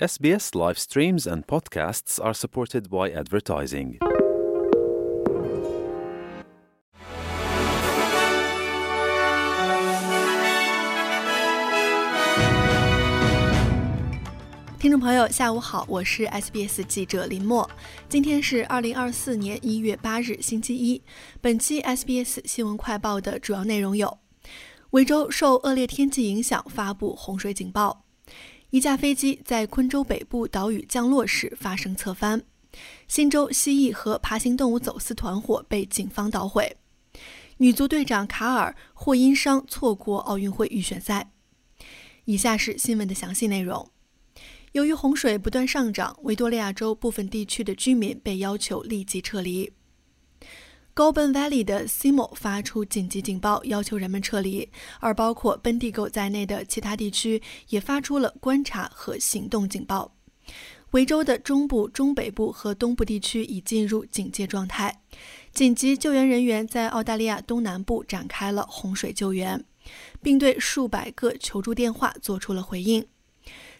SBS live streams and podcasts are supported by advertising. 听众朋友，下午好，我是 SBS 记者林默。今天是二零二四年一月八日，星期一。本期 SBS 新闻快报的主要内容有：维州受恶劣天气影响，发布洪水警报； 一架飞机在昆州北部岛屿降落时发生侧翻；新州蜥蜴和爬行动物走私团伙被警方捣毁；女足队长卡尔或因伤错过奥运会预选赛。以下是新闻的详细内容。由于洪水不断上涨，维多利亚州部分地区的居民被要求立即撤离。Goulburn Valley 的 Simo 发出紧急警报，要求人们撤离，而包括本地狗在内的其他地区也发出了观察和行动警报。维州的中部、中北部和东部地区已进入警戒状态，紧急救援人员在澳大利亚东南部展开了洪水救援，并对数百个求助电话做出了回应。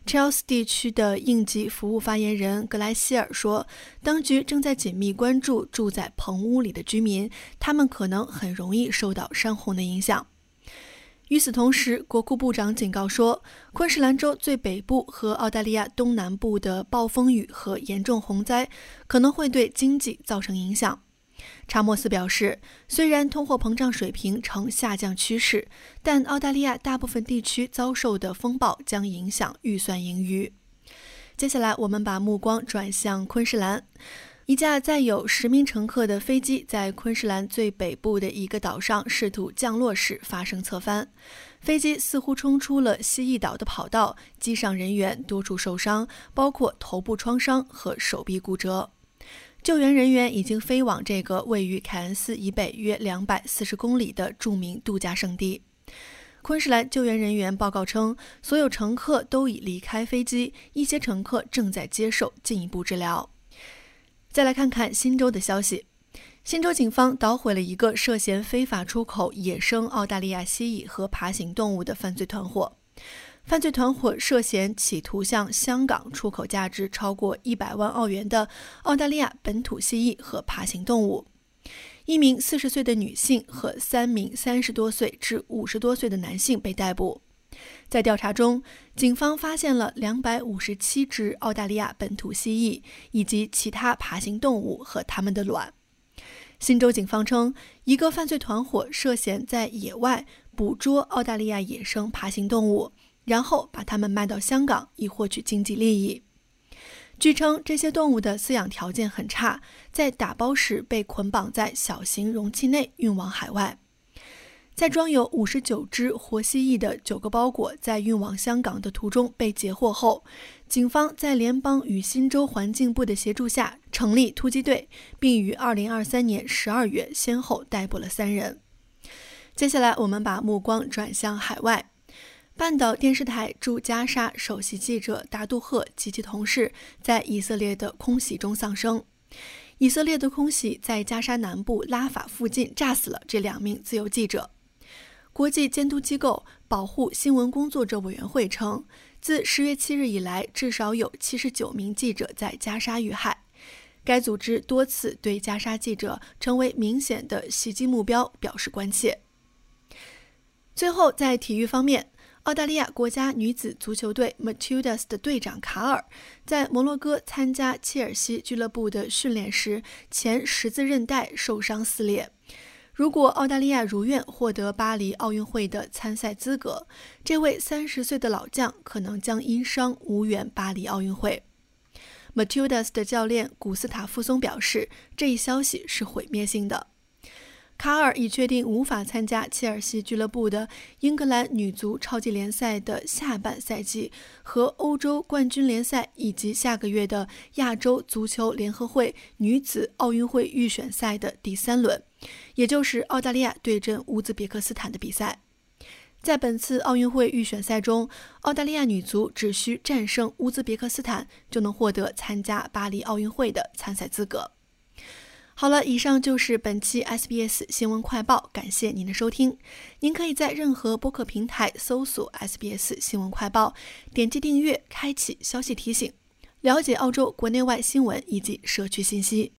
Chelsea 地区的应急服务发言人格莱希尔说：“当局正在紧密关注住在棚屋里的居民，他们可能很容易受到山洪的影响。”与此同时，国库部长警告说，昆士兰州最北部和澳大利亚东南部的暴风雨和严重洪灾可能会对经济造成影响。查莫斯表示，虽然通货膨胀水平呈下降趋势，但澳大利亚大部分地区遭受的风暴将影响预算盈余。接下来，我们把目光转向昆士兰。一架载有十名乘客的飞机在昆士兰最北部的一个岛上试图降落时发生侧翻，飞机似乎冲出了蜥蜴岛的跑道，机上人员多处受伤，包括头部创伤和手臂骨折。救援人员已经飞往这个位于凯恩斯以北约两百四十公里的著名度假胜地。昆士兰救援人员报告称，所有乘客都已离开飞机，一些乘客正在接受进一步治疗。再来看看新州的消息，新州警方捣毁了一个涉嫌非法出口野生澳大利亚蜥蜴和爬行动物的犯罪团伙。犯罪团伙涉嫌企图向香港出口价值超过一百万澳元的澳大利亚本土蜥蜴和爬行动物。一名四十岁的女性和三名三十多岁至五十多岁的男性被逮捕。在调查中，警方发现了两百五十七只澳大利亚本土蜥蜴以及其他爬行动物和它们的卵。新州警方称，一个犯罪团伙涉嫌在野外捕捉澳大利亚野生爬行动物。然后把它们卖到香港，以获取经济利益。据称，这些动物的饲养条件很差，在打包时被捆绑在小型容器内运往海外。在装有五十九只活蜥蜴的九个包裹在运往香港的途中被截获后，警方在联邦与新州环境部的协助下成立突击队，并于二零二三年十二月先后逮捕了三人。接下来，我们把目光转向海外。半岛电视台驻加沙首席记者达杜赫及其同事在以色列的空袭中丧生。以色列的空袭在加沙南部拉法附近炸死了这两名自由记者。国际监督机构保护新闻工作者委员会称，自十月七日以来，至少有七十九名记者在加沙遇害。该组织多次对加沙记者成为明显的袭击目标表示关切。最后，在体育方面。澳大利亚国家女子足球队 Matildas 的队长卡尔在摩洛哥参加切尔西俱乐部的训练时，前十字韧带受伤撕裂。如果澳大利亚如愿获得巴黎奥运会的参赛资格，这位三十岁的老将可能将因伤无缘巴黎奥运会。Matildas 的教练古斯塔夫松表示，这一消息是毁灭性的。卡尔已确定无法参加切尔西俱乐部的英格兰女足超级联赛的下半赛季和欧洲冠军联赛，以及下个月的亚洲足球联合会女子奥运会预选赛的第三轮，也就是澳大利亚对阵乌兹别克斯坦的比赛。在本次奥运会预选赛中，澳大利亚女足只需战胜乌兹别克斯坦，就能获得参加巴黎奥运会的参赛资格。好了，以上就是本期 SBS 新闻快报，感谢您的收听。您可以在任何播客平台搜索 SBS 新闻快报，点击订阅，开启消息提醒，了解澳洲国内外新闻以及社区信息。